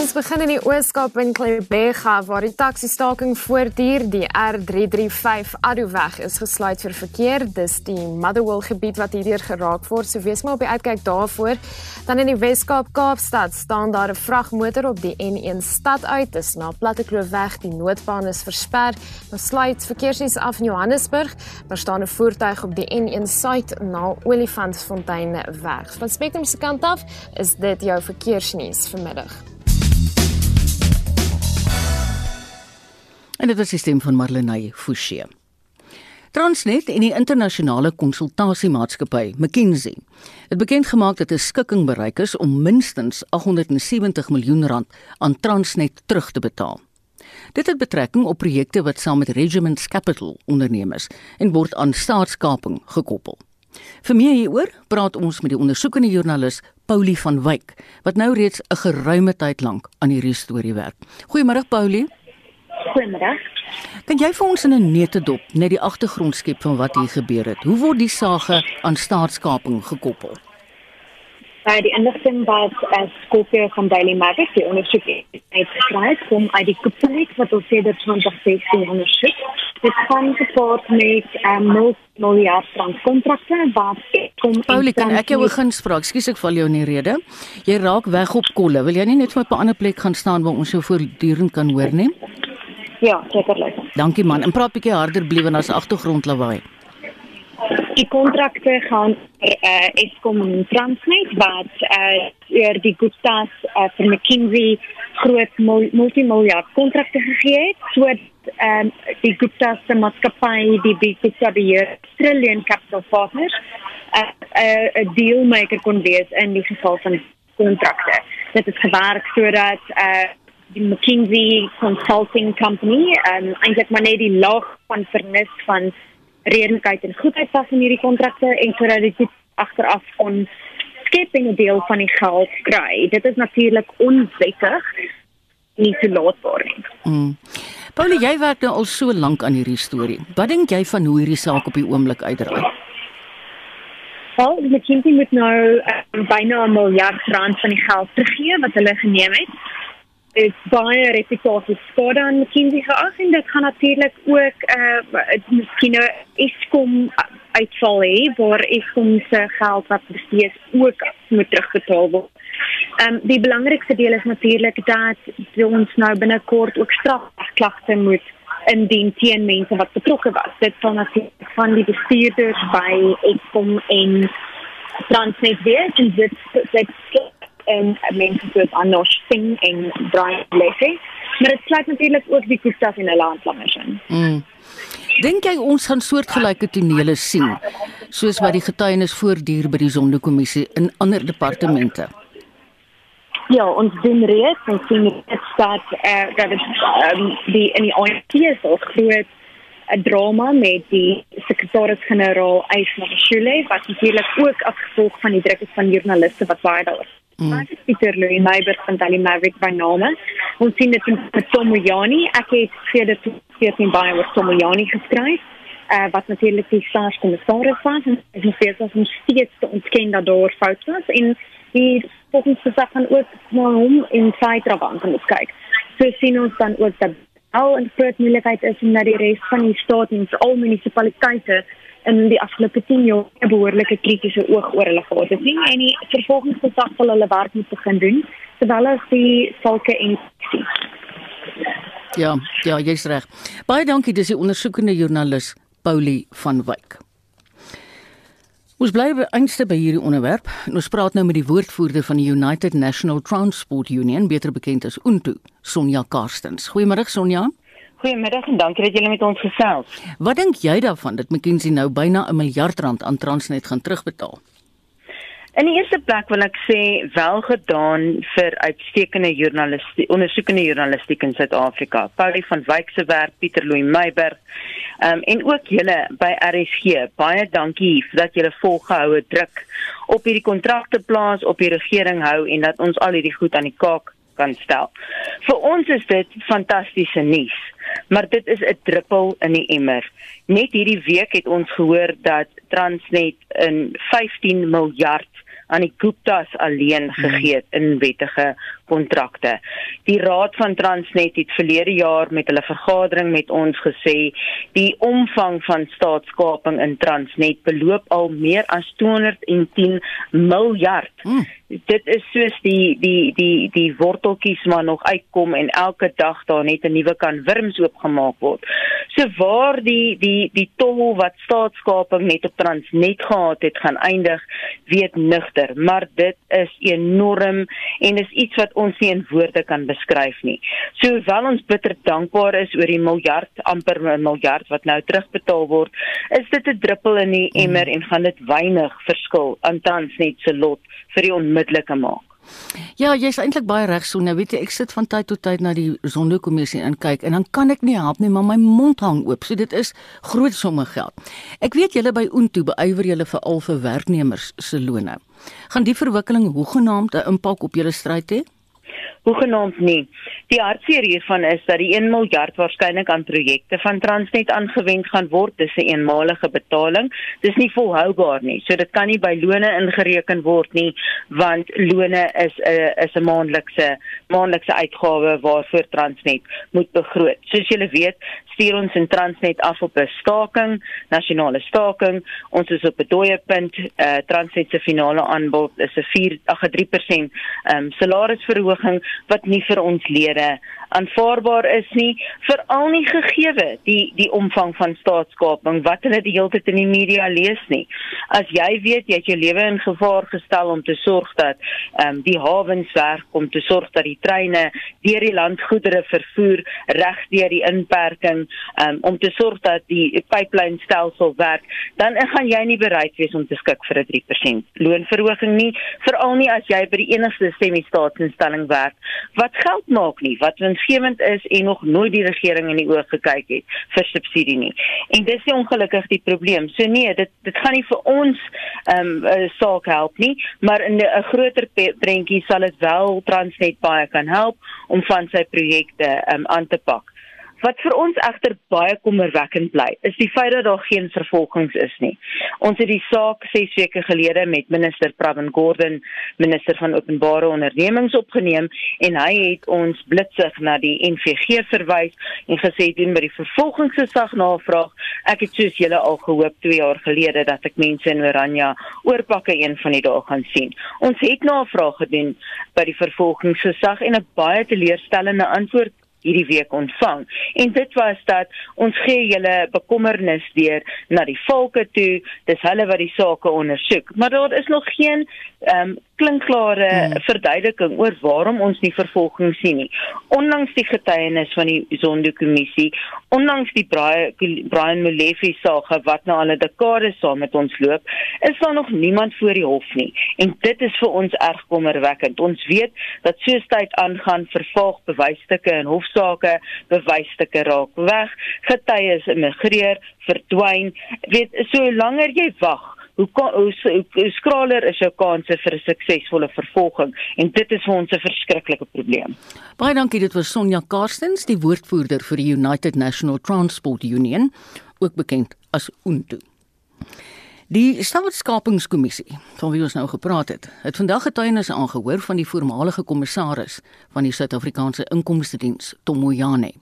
Ons begin in die Ooskaap in Klebega waar die taxi-staking voortduur. Die R335 Adoweg is gesluit vir verkeer. Dis die Motherwell gebied wat hierdeur geraak word. So wees maar op die uitkyk daarvoor. Dan in die Weskaap Kaapstad staan daar 'n vragmotor op die N1 stad uit. Dis na Plattekloofweg. Die noodbaan is versper. Dan sluit verkeersnuus af in Johannesburg. Daar staan 'n voertuig op die N1 suid na Olifantsfontein weg. Van Spectrum se kant af is dit jou verkeersnuus vanmiddag. En dit was die stem van Marlenae Forsie. Transnet en die internasionale konsultasiemaatskappy McKinsey het bekend gemaak dat 'n skikking bereik is om minstens 870 miljoen rand aan Transnet terug te betaal. Dit het betrekking op projekte wat saam met Regiments Capital onderneem is en word aan staatskaping gekoppel. Vir meer hieroor praat ons met die ondersoekende joernalis Paulie van Wyk wat nou reeds 'n geruime tyd lank aan hierdie storie werk. Goeiemôre Paulie. Goeiemiddag. Kan jy vir ons in 'n netedop net die agtergrond skep van wat hier gebeur het? Hoe word die saak aan staatskaping gekoppel? By die inligting wat as Skopje van Daily Mavic die ondersoek uitgeskryf kom uit die koepel wat ons sedert 2016 ondersoek. Dit gaan gepaard met 'n um, miljard rand kontrakte wat kom Paulie, kan ek jou vra? Ekskuus ek val jou in die rede. Jy raak weg op kolle. Wil jy nie net vir 'n ander plek gaan staan waar ons jou voortdurend kan hoor nie? Ja, sekerlik. Dankie man. En praat bietjie harder bliewe na se agtergrond lawaai. Die kontrakte gaan vir uh, Eskom en Transnet wat uh, oor die Gupta's uh, vir McKinsey groot mul multimiljard kontrakte gegee het sodat um, die Gupta's se maatskappy die Big Gupta beheer Trillion Capital Partners 'n uh, 'n uh, dealmaker kon wees in die geval van kontrakte. Dit het gewerk sodat uh, die McKinsey Consulting Company um, eintlik maar net die laag van vernis van redelikheid en goedheid was in hierdie kontrakte en sodat dit agteraf kon skep en 'n deel van die geld kry. Dit is natuurlik onwettig nie toelaatbaar nie. Mm. Paulie, jy werk nou al so lank aan hierdie storie. Wat dink jy van hoe hierdie saak op die oomblik uitdraai? Wel, die McKinsey moet nou um, byna 'n miljard rand van die geld teruggee wat hulle geneem het. Is baie reputasie skade aan McKinsey geag en dit gaan natuurlik ook uh miskien 'n Eskom uitval hê waar Eskom se geld wat bestee is ook moet terugbetaal word. Ehm um, die belangrikste deel is natuurlik dat ons nou binnekort ook strafklagte moet indien teen mense wat betrokke was. Dit sal natuurlik van die bestuurders by Eskom en Transnet wees en dit dit en mense soos Anosh Singh en Brian Lessig. Maar dit sluit natuurlik ook die Gupta's en hulle handlangers in. Mm. Dink jy ons gaan soortgelyke tonele sien soos wat die getuienis voortduur by die Sondekommissie in ander departemente? Ja, ons doen reeds, ons sien dit staat eh uh, dat het, um, die in die ANC is al groot 'n drama met die sekretaris-generaal Aisha Shule wat natuurlik ook as gevolg van die druk is van joernaliste wat baie daar is. Mm. Pieter Louw Meiber van Daily Maverick by name. Ons sien dit met Tomojani. Ek het sedert 2014 baie oor Tomojani geskryf. Uh, wat natuurlik die staatskommissaris was en is nog steeds om steeds te ontken dat daar foute was en die volgens gesag gaan ook na hom in sy trabant moet kyk. So sien ons dan ook dat al 'n groot moeilikheid is om na die res van die staat en al munisipaliteite in die afgelope 10 jaar 'n behoorlike kritiese oog oor hulle gehad het. Nie en die vervolgingsgesag sal hulle werk moet begin doen terwyl as die sulke en Ja, ja, jy's reg. Baie dankie, dis die ondersoekende joernalis Paulie van Wyk. Ons bly eintlik by hierdie onderwerp. Ons praat nou met die woordvoerder van die United National Transport Union, beter bekend as UNTU, Sonja Karstens. Goeiemôre Sonja. Goeiemiddag en dankie dat julle met ons gesels. Wat dink jy daarvan dat McKinsey nou byna 'n miljard rand aan Transnet gaan terugbetaal? In die eerste plek wil ek sê wel gedaan vir uitstekende joernalistiek, ondersoekende joernalistiek in Suid-Afrika. Paulie van Wyk se werk, Pieter Louw Meiberg, um, en ook julle by RSG. Baie dankie dat julle volgehoue druk op hierdie kontrakte plaas, op die regering hou en dat ons al hierdie goed aan die kaak kan stel. Vir ons is dit fantastiese nuus, maar dit is 'n druppel in die emmer. Net hierdie week het ons gehoor dat Transnet in 15 miljard aan die Gupta's alleen gegee het in wettige kontrakte. Die Raad van Transnet het verlede jaar met hulle vergadering met ons gesê die omvang van staatskaping in Transnet beloop al meer as 210 miljard. Hmm. Dit is soos die die die die worteltjies maar nog uitkom en elke dag daar net 'n nuwe kan wurms oopgemaak word. So waar die die die tol wat staatskaping net op Transnet gehad het gaan eindig, weet nigter, maar dit is enorm en is iets wat ons nie in woorde kan beskryf nie. So hoewel ons bitter dankbaar is oor die miljard amper 'n miljard wat nou terugbetaal word, is dit 'n druppel in die emmer en gaan dit weinig verskil aan Transnet se lot vir die onmiddellike maak. Ja, jy's eintlik baie reg so. Nou weet jy, ek sit van tyd tot tyd na die Sondekommissie en kyk en dan kan ek nie help nie, maar my mond hang oop. So dit is groot somme geld. Ek weet julle by Unto beywer julle vir al vir werknemers se lone. Gaan die verwikkeling hoegenaamd 'n impak op julle stryd hê? Hoegenaamd nie. Die hartseer hiervan is dat die 1 miljard waarskynlik aan projekte van Transnet aangewend gaan word. Dis 'n eenmalige betaling. Dis nie volhoubaar nie. So dit kan nie by lone ingereken word nie, want lone is 'n is 'n maandelikse maandelikse uitgawe waarvoor Transnet moet begroot. Soos julle weet, stuur ons in Transnet af op 'n staking, nasionale staking. Ons is op 'n dooie punt. Uh, Transnet se finale aanbod is 'n 4 ag 'n 3% um, salarisverhoging wat nie vir ons lede aanvaarbaar is nie veral nie gegeewe die die omvang van staatskaping wat hulle die hele tyd in die media lees nie. As jy weet jy het jou lewe in gevaar gestel om te sorg dat ehm um, die hawens werk om te sorg dat die treine deur die land goedere vervoer reg deur die inperking um, om te sorg dat die pyplynstelsel werk dan gaan jy nie bereid wees om te skik vir 'n 3% loonverhoging nie veral nie as jy by die enigste semi-staatsinstelling werk wat geld maak nie wat winsgewend is en nog nooit die regering in die oë gekyk het vir subsidie nie en dis nie ongelukkig die probleem so nee dit dit gaan nie vir ons ehm um, saak help nie maar in 'n groter prentjie sal dit wel Transnet baie kan help om van sy projekte um, aan te pak. Wat vir ons egter baie kommerwekkend bly, is die feit dat daar geen vervolgings is nie. Ons het die saak 6 weke gelede met minister Pravin Gordhan, minister van openbare ondernemings opgeneem en hy het ons blitsig na die NVG verwys en gesê doen by die vervolgingsgesag navraag. Ek het soos julle al gehoop 2 jaar gelede dat ek mense in Oranje oorpakke een van die dae gaan sien. Ons het navraag gedoen by die vervolgingsgesag en 'n baie teleurstellende antwoord hierdie week ontvang. En dit was dat ons gee julle bekommernis deur na die volke toe, dis hulle wat die saak ondersoek. Maar daar is nog geen um, klinkklare hmm. verduideliking oor waarom ons nie vervolging sien nie. Ondanks die getuienis van die Zondo-kommissie, ondanks die Brian Molefe saak wat nou al 'n dekade saam met ons loop, is daar nog niemand voor die hof nie. En dit is vir ons erg kommerwekkend. Ons weet dat soos tyd aangaan, vervolg bewysstukke in hofsaake, bewysstukke raak weg, getuies immigreer, verdwyn. Weet, so langer jy wag, hoe hoe, hoe, skraler is jou kanse vir 'n suksesvolle vervolging en dit is vir ons 'n verskriklike probleem. Baie dankie dit was Sonja Karstens, die woordvoerder vir die United National Transport Union, ook bekend as UNTU. Die Staatskapingskommissie, van wie ons nou gepraat het, het vandag getuienisse aangehoor van die voormalige kommissaris van die Suid-Afrikaanse Inkomste Diens, Tom Moyane.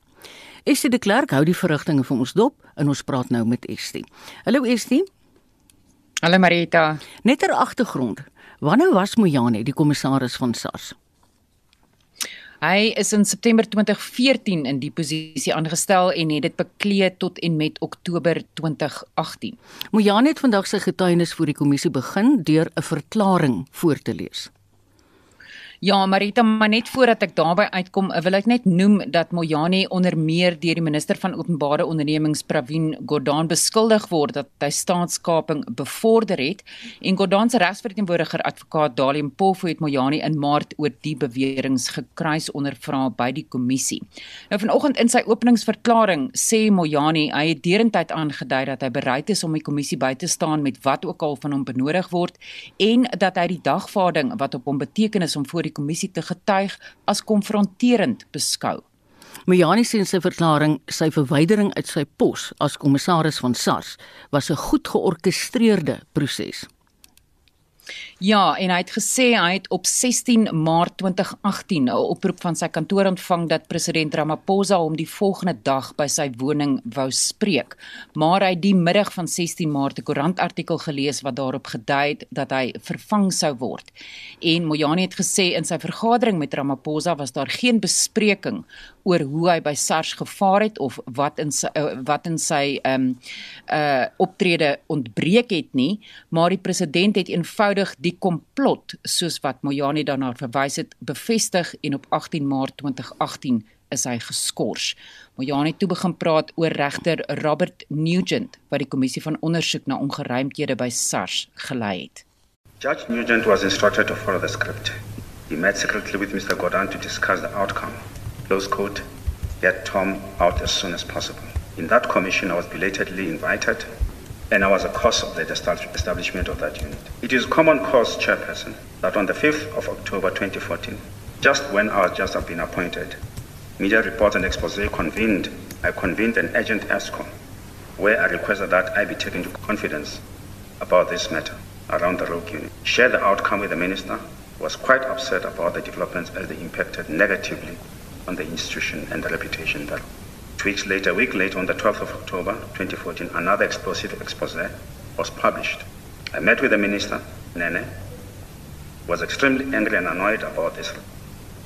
Estie de Klerk hou die verrigtinge vir ons dop en ons praat nou met Estie. Hallo Estie. Hallo Marita. Net ter agtergrond. Wanneer was Mojane die kommissaris van SARS? Hy is in September 2014 in die posisie aangestel en het dit bekleed tot en met Oktober 2018. Mojane het vandag sy getuienis voor die kommissie begin deur 'n verklaring voor te lees. Ja, Marita, maar net voordat ek daarby uitkom, wil ek net noem dat Mojani onder meer deur die minister van openbare ondernemings Pravin Gordhan beskuldig word dat hy staatskaping bevorder het en Gordhan se regsverteenwoordiger advokaat Dalium Polfo het Mojani in Maart oor die beweringe gekruis ondervra by die kommissie. Nou vanoggend in sy openingsverklaring sê Mojani hy het derentyd aangedui dat hy bereid is om die kommissie by te staan met wat ook al van hom benodig word en dat hy die dagvaarding wat op hom beteken is om voor die kommissie te getuig as konfronterend beskou. Mojani sê in sy verklaring sy verwydering uit sy pos as kommissaris van SARS was 'n goed georkestreerde proses. Ja, en hy het gesê hy het op 16 Maart 2018 'n oproep van sy kantoor ontvang dat president Ramaphosa hom die volgende dag by sy woning wou spreek. Maar hy het die middag van 16 Maart 'n koerantartikel gelees wat daarop gedui het dat hy vervang sou word. En Mojani het gesê in sy vergadering met Ramaphosa was daar geen bespreking oor hoe hy by SARS gevaar het of wat in sy uh, wat in sy ehm um, uh optrede ontbreek het nie, maar die president het eenvoudig die komplot soos wat Mojani daarna verwys het bevestig en op 18 Maart 2018 is hy geskort. Mojani toe begin praat oor regter Robert Nugent wat die kommissie van ondersoek na ongeruimthede by SARS gelei het. Judge Nugent was instructed to follow the script. He met secretly with Mr. Gordon to discuss the outcome. Close quote, get Tom out as soon as possible. In that commission, I was belatedly invited and I was a cause of the establishment of that unit. It is common cause, Chairperson, that on the 5th of October 2014, just when I was just been appointed, media reports and expose convened, I convened an urgent ESCOM where I requested that I be taken to confidence about this matter around the rogue unit. Shared the outcome with the minister, was quite upset about the developments as they impacted negatively on the institution and the reputation thereof. Two weeks later, a week later, on the 12th of October 2014, another explosive expose was published. I met with the minister, Nene, was extremely angry and annoyed about this.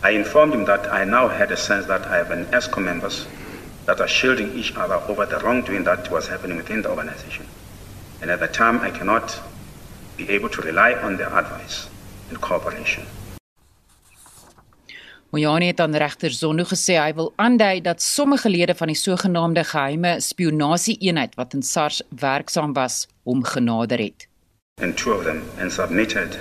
I informed him that I now had a sense that I have an ESCO members that are shielding each other over the wrongdoing that was happening within the organization. And at the time, I cannot be able to rely on their advice and cooperation. Mojani het aan regter Zondo gesê hy wil aandui dat sommige lede van die sogenaamde geheime spionasie-eenheid wat in SARS werksaam was, hom genader het. And two of them and submitted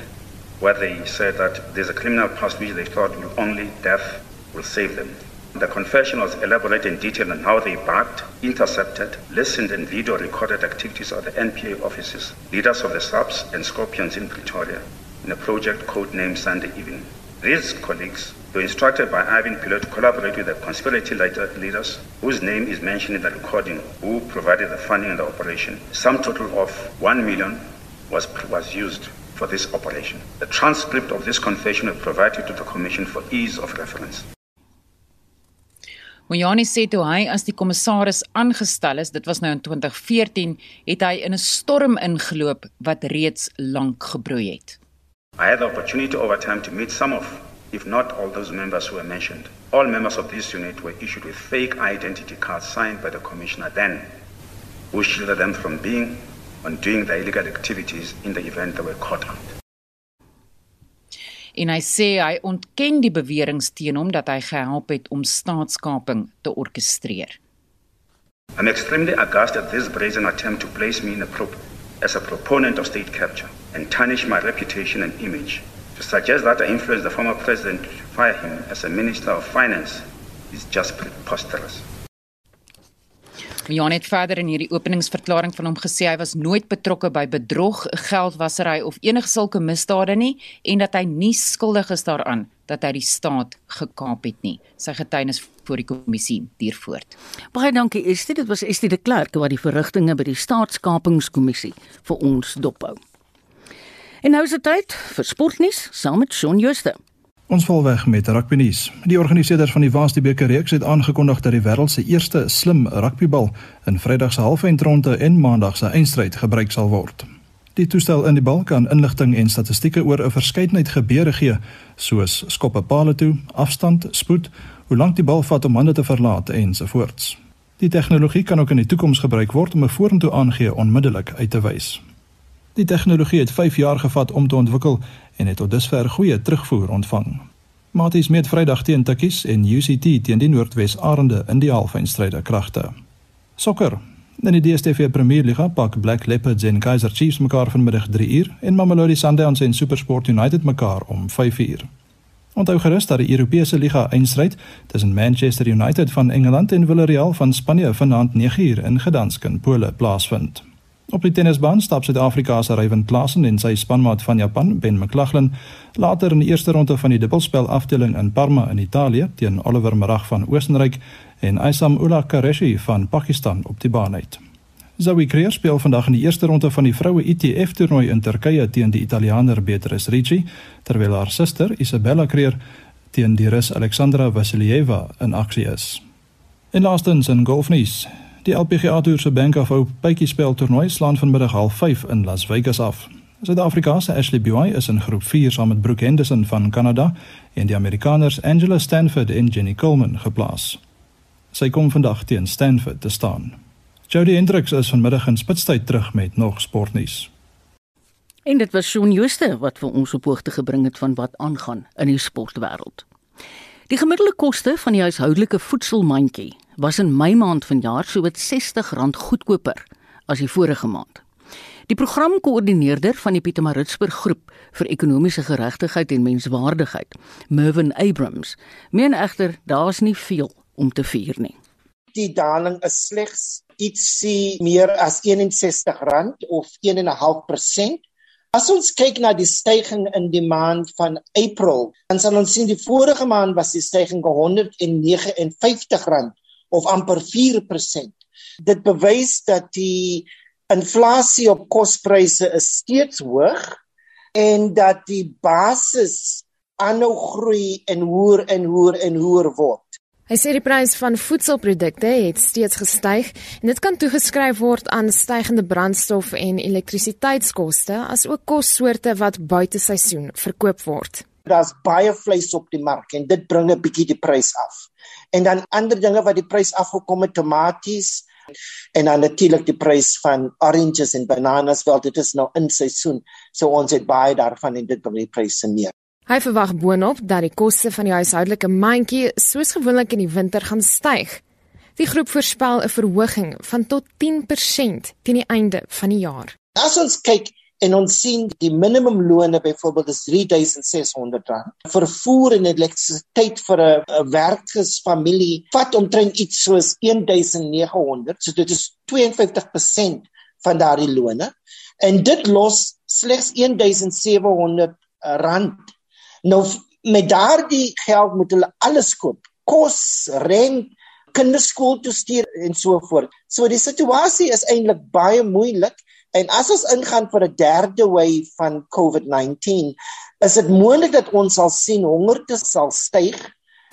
where they said that there's a criminal past which they thought will only death will save them. The confession was elaborate and detailed on how they backed, intercepted, listened and video recorded activities of the NPA offices, leaders of the SAPs and Scorpions in Pretoria in a project codenamed Sunday Evening. These colleagues were instructed by Ivan Pilot to collaborate with the conspiracy leader- leaders whose name is mentioned in the recording who provided the funding of the operation. Some total of 1 million was, was used for this operation. The transcript of this confession was provided to the Commission for ease of reference. Mojani sê toe hy as die kommissaris aangestel is, dit was nou in 2014, het hy in 'n storm ingeloop wat reeds lank gebroei het. I had the opportunity over time to meet some of, if not all those members who were mentioned. All members of this unit were issued with fake identity cards signed by the commissioner then, who shielded them from being on doing the illegal activities in the event they were caught out. En hy sê hy ontken die beweringe teen hom dat hy gehelp het om staatskaping te orkestreer. I'm extremely aghast at this brazen attempt to place me in a prop as a proponent of state capture and tarnish my reputation and image. To suggest that I influenced the former president to fire him as a minister of finance is just preposterous. Jan het verder in hierdie openingsverklaring van hom gesê hy was nooit betrokke by bedrog, geldwasery of enige sulke misdade nie en dat hy nie skuldig is daaraan dat hy die staat gekaap het nie. Sy getuienis voor die kommissie duur voort. Baie dankie Estie, dit was Estie de Klerk wat die verrigtinge by die staatskapingskommissie vir ons dophou. En nou is dit tyd vir sportnuus saam met Shaun Schuster. Ons val weg met rugby nuus. Die organiseerders van die Vaasde beker reeks het aangekondig dat die wêreld se eerste slim rugbybal in Vrydag se halfeindronde en Maandag se eindstryd gebruik sal word. Die toestel in die bal kan inligting en statistieke oor 'n verskeidenheid gebeure gee, soos skoppe palle toe, afstand, spoed, hoe lank die bal vat om hande te verlaat ensovoorts. Die tegnologie kan ook in die toekoms gebruik word om 'n vorentoe aangee onmiddellik uit te wys. Die tegnologie het 5 jaar gevat om te ontwikkel en het tot dusver goeie terugvoer ontvang. Maties met Vrydag teen Tikkies en UCT teen die Noordwes Arende in die halfeindstryde kragte. Sokker. In die DStv Premier Liga pak Black Leopards en Kaizer Chiefs mekaar vanmiddag 3uur en Mamelodi Sundowns en SuperSport United mekaar om 5uur. Onthou gerus dat die Europese Liga eindstryd tussen Manchester United van Engeland en Villarreal van Spanje vanaand 9uur in Gdansk in Pole plaasvind. Op die tennisbaan stap Suid-Afrika se Ryan Klassen en sy spanmaat van Japan, Ben McLaughlin, later in die eerste ronde van die dubbelspel afdeling in Parma in Italië teen Oliver Marag van Oostenryk en Aisam Ula Qureshi van Pakistan op die baan uit. Zoe Kreer speel vandag in die eerste ronde van die vroue ITF toernooi in Turkye teen die Italiaaner Beatrice Ricci, terwyl haar suster Isabella Kreer teen die Rus Alexandra Vasilieva in aksie is. En laastens in golfnuus. Die LPGA Tour se Bank of Hope bytjiespel toernooi slaan vanmiddag 05:30 in Las Vegas af. Suid-Afrika se Ashley Buy is in groep 4 saam met Brooke Henderson van Kanada en die Amerikaners Angela Stanford en Jenny Coleman geplaas. Sy kom vandag teen Stanford te staan. Jody Hendricks is vanmiddag in Spitstyd terug met nog sportnuus. En dit was Shaun Schuster wat vir ons op hoogte gebring het van wat aangaan in die sportwêreld. Die gemiddelde koste van die huishoudelike voedselmandjie was in Mei maand vanjaar sowat R60 goedkoper as die vorige maand. Die programkoördineerder van die Pietermaritzburg groep vir ekonomiese geregtigheid en menswaardigheid, Mervin Abrams, meen egter daar's nie veel om te vier nie. Die daling is slegs ietsie meer as R61 of 1.5%. As ons kyk na die stygings in die maand van April, dan sal ons sien die vorige maand was die stygings R159 of amper 4%. Dit bewys dat die inflasie op kospryse is steeds hoog en dat die basis aanhou groei en hoër en hoër en hoër word. Hy sê die prys van voedselprodukte het steeds gestyg en dit kan toegeskryf word aan stygende brandstof en elektrisiteitskoste asook kossoorte wat buite seisoen verkoop word. Daar's baie vleis op die mark en dit bring 'n bietjie die prys af. En dan ander dinge wat die prys afgekom het, tomaties en dan natuurlik die prys van oranges en bananas, wel dit is nou in seisoen. So ons het baie daarvan en dit bring die pryse neer. Hy verwag boonop dat die koste van die huishoudelike mandjie soos gewoonlik in die winter gaan styg. Die groep voorspel 'n verhoging van tot 10% teen die einde van die jaar. As ons kyk en ons sien die minimumlone byvoorbeeld is R3600. Vervoer en elektrisiteit vir 'n werkersfamilie vat omtrent iets soos R1900. So dit is 52% van daardie lone en dit los slegs R1700 rand. Nou met daardie geld moet hulle alles koop. Kos, rent, kinderskool toe stuur en so voort. So die situasie is eintlik baie moeilik en as ons ingaan vir 'n derde wave van COVID-19, is dit moontlik dat ons sal sien hongerte sal styg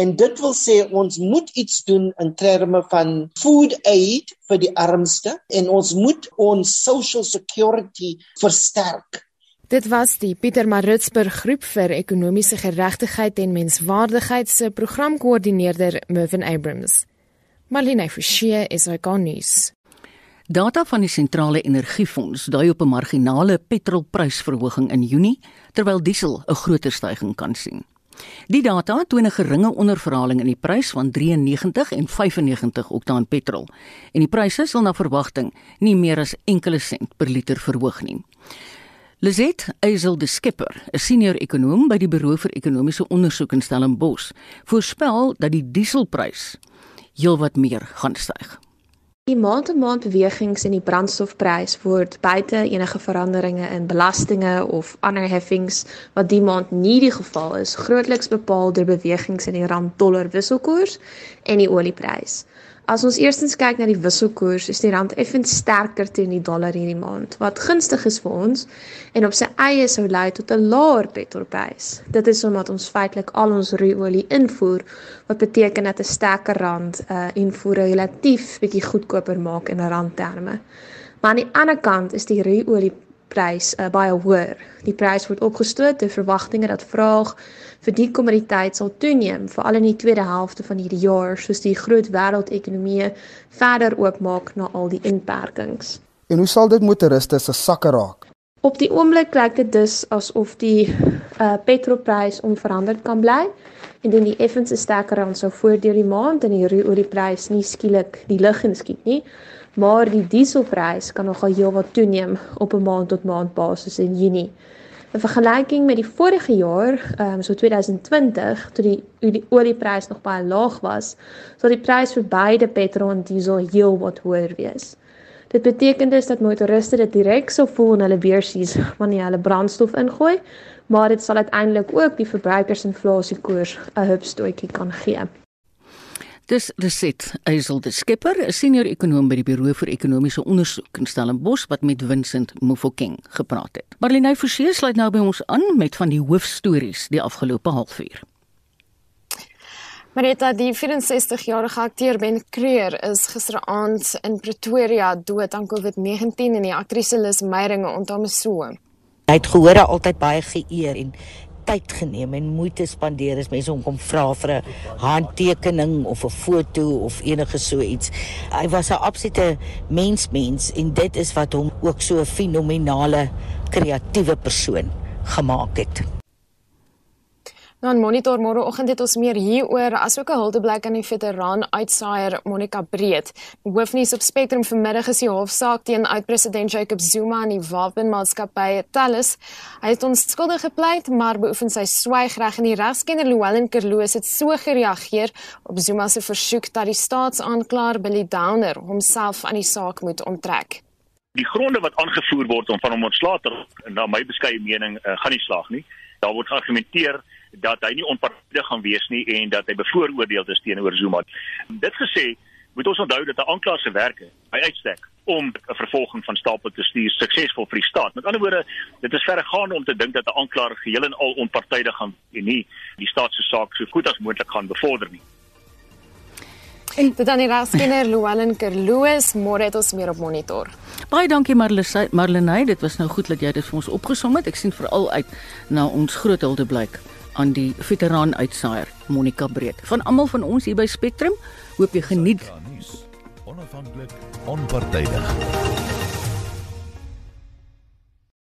en dit wil sê ons moet iets doen in terme van food aid vir die armste en ons moet ons social security versterk. Dit was die Pieter Maritzburg groep vir ekonomiese geregtigheid en menswaardigheid se programkoördineerder Mervin Abrams. Marlene Forsie is hy gaan nuus. Data van die sentrale energiefonds dui op 'n marginale petrolprysverhoging in Junie, terwyl diesel 'n groter stygings kan sien. Die data toon 'n geringe onderverhaling in die prys van 93 en 95 oktaan petrol en die pryse sal na verwagting nie meer as enkele sent per liter verhoog nie. Lizet Eisel de Skipper, 'n senior ekonoom by die Buro vir Ekonomiese Ondersoek in Stellenbosch, voorspel dat die dieselprys heelwat meer gaan styg. Die maand-to-maand bewegings in die brandstofprys word buite enige veranderinge in belastinge of ander heffings wat die maand nie die geval is, grootliks bepaal deur bewegings in die rand-dollar wisselkoers en die olieprys. As ons eerstens kyk na die wisselkoers, is die rand effens sterker teen die dollar hierdie maand, wat gunstig is vir ons en op sy eie sou lei tot 'n laer petrolprys. Dit is omdat ons feitelik al ons ruolie invoer, wat beteken dat 'n sterker rand uh invoer relatief bietjie goedkoper maak in randterme. Maar aan die ander kant is die ruolie prys uh, baie hoër. Die prys word opgestoot deur verwagtinge dat vraag vir die kommoditeit sal toeneem, veral in die tweede helfte van hierdie jaar, soos die groot wêreldekonomieë verder oopmaak na al die inperkings. En hoe sal dit motoriste se sakke raak? Op die oomblik lyk dit dus asof die uh, petrolprys onveranderd kan bly indien die effense sterker rand sou voordeel die maand en die olieprys nie skielik die lig inskiet nie maar die dieselprys kan nogal heelwat toeneem op 'n maand tot maand basis in Junie. In vergelyking met die vorige jaar, ehm um, so 2020, toe die, die olieprys nog baie laag was, sal die prys vir beide petrol en diesel heelwat hoër wees. Dit beteken dus dat motoriste dit direk sou voel in hulle beursies wanneer hulle brandstof ingooi, maar dit sal uiteindelik ook die verbruikersinflasiekoers 'n hupstootjie kan gee. Dis Reset Eisel de Skipper, 'n senior ekonoom by die Buro vir Ekonomiese Ondersoek in Stellenbosch wat met Vincent Mofokeng gepraat het. Marlene Forsie sluit nou by ons aan met van die hoofstories die afgelope halfuur. Marita, die 64-jarige akteur Ben Creer is gisteraand in Pretoria dood aan COVID-19 en die aktrise Lis Meyeringe onthou so. Hy het gehoor hy altyd baie geëer en tyd geneem en moeite spandeer as mense hom kom vra vir 'n handtekening of 'n foto of enige so iets. Hy was 'n absolute mensmens en dit is wat hom ook so 'n fenominale kreatiewe persoon gemaak het. Nou, in monitor môreoggend het ons meer hieroor asook 'n hulteblyk aan die veteraan uitsaaier Monica Breed. Hoofnuus op Spectrum vanmiddag is die hofsaak teen oud-president Jacob Zuma en die wapenmaatskappy Thales. Hy het ons skuldig gepleit, maar beoefen sy swygreg en die regskenner Llewellyn Kerloos het so gereageer op Zuma se versoek dat die staatsaanklaer Billy Downer homself aan die saak moet onttrek. Die gronde wat aangevoer word om van hom ontslae te raak, na my beskeie mening, uh, gaan nie slaag nie. Daar word geargumenteer dat hy nie onpartydig gaan wees nie en dat hy bevooroordeel is teenoor Zuma. Dit gesê, moet ons onthou dat 'n aanklaer se werke by uitstek om 'n vervolging van stapel te stuur suksesvol vir die staat. Met ander woorde, dit is verregaande om te dink dat 'n aanklaer geheel en al onpartydig gaan en nie die staat se saak so goed as moontlik gaan bevorder nie. En dit dan die regskenner Llewellyn Kerloos, môre het ons meer op monitor. Baie dankie Marlene, Marlene, dit was nou goed dat jy dit vir ons opgesom het. Ek sien veral uit na ons groot huldeblyk aan die veteraan uitsaaier Monica Breed. Van almal van ons hier by Spectrum, hoop jy geniet onafhanklik, onpartydig.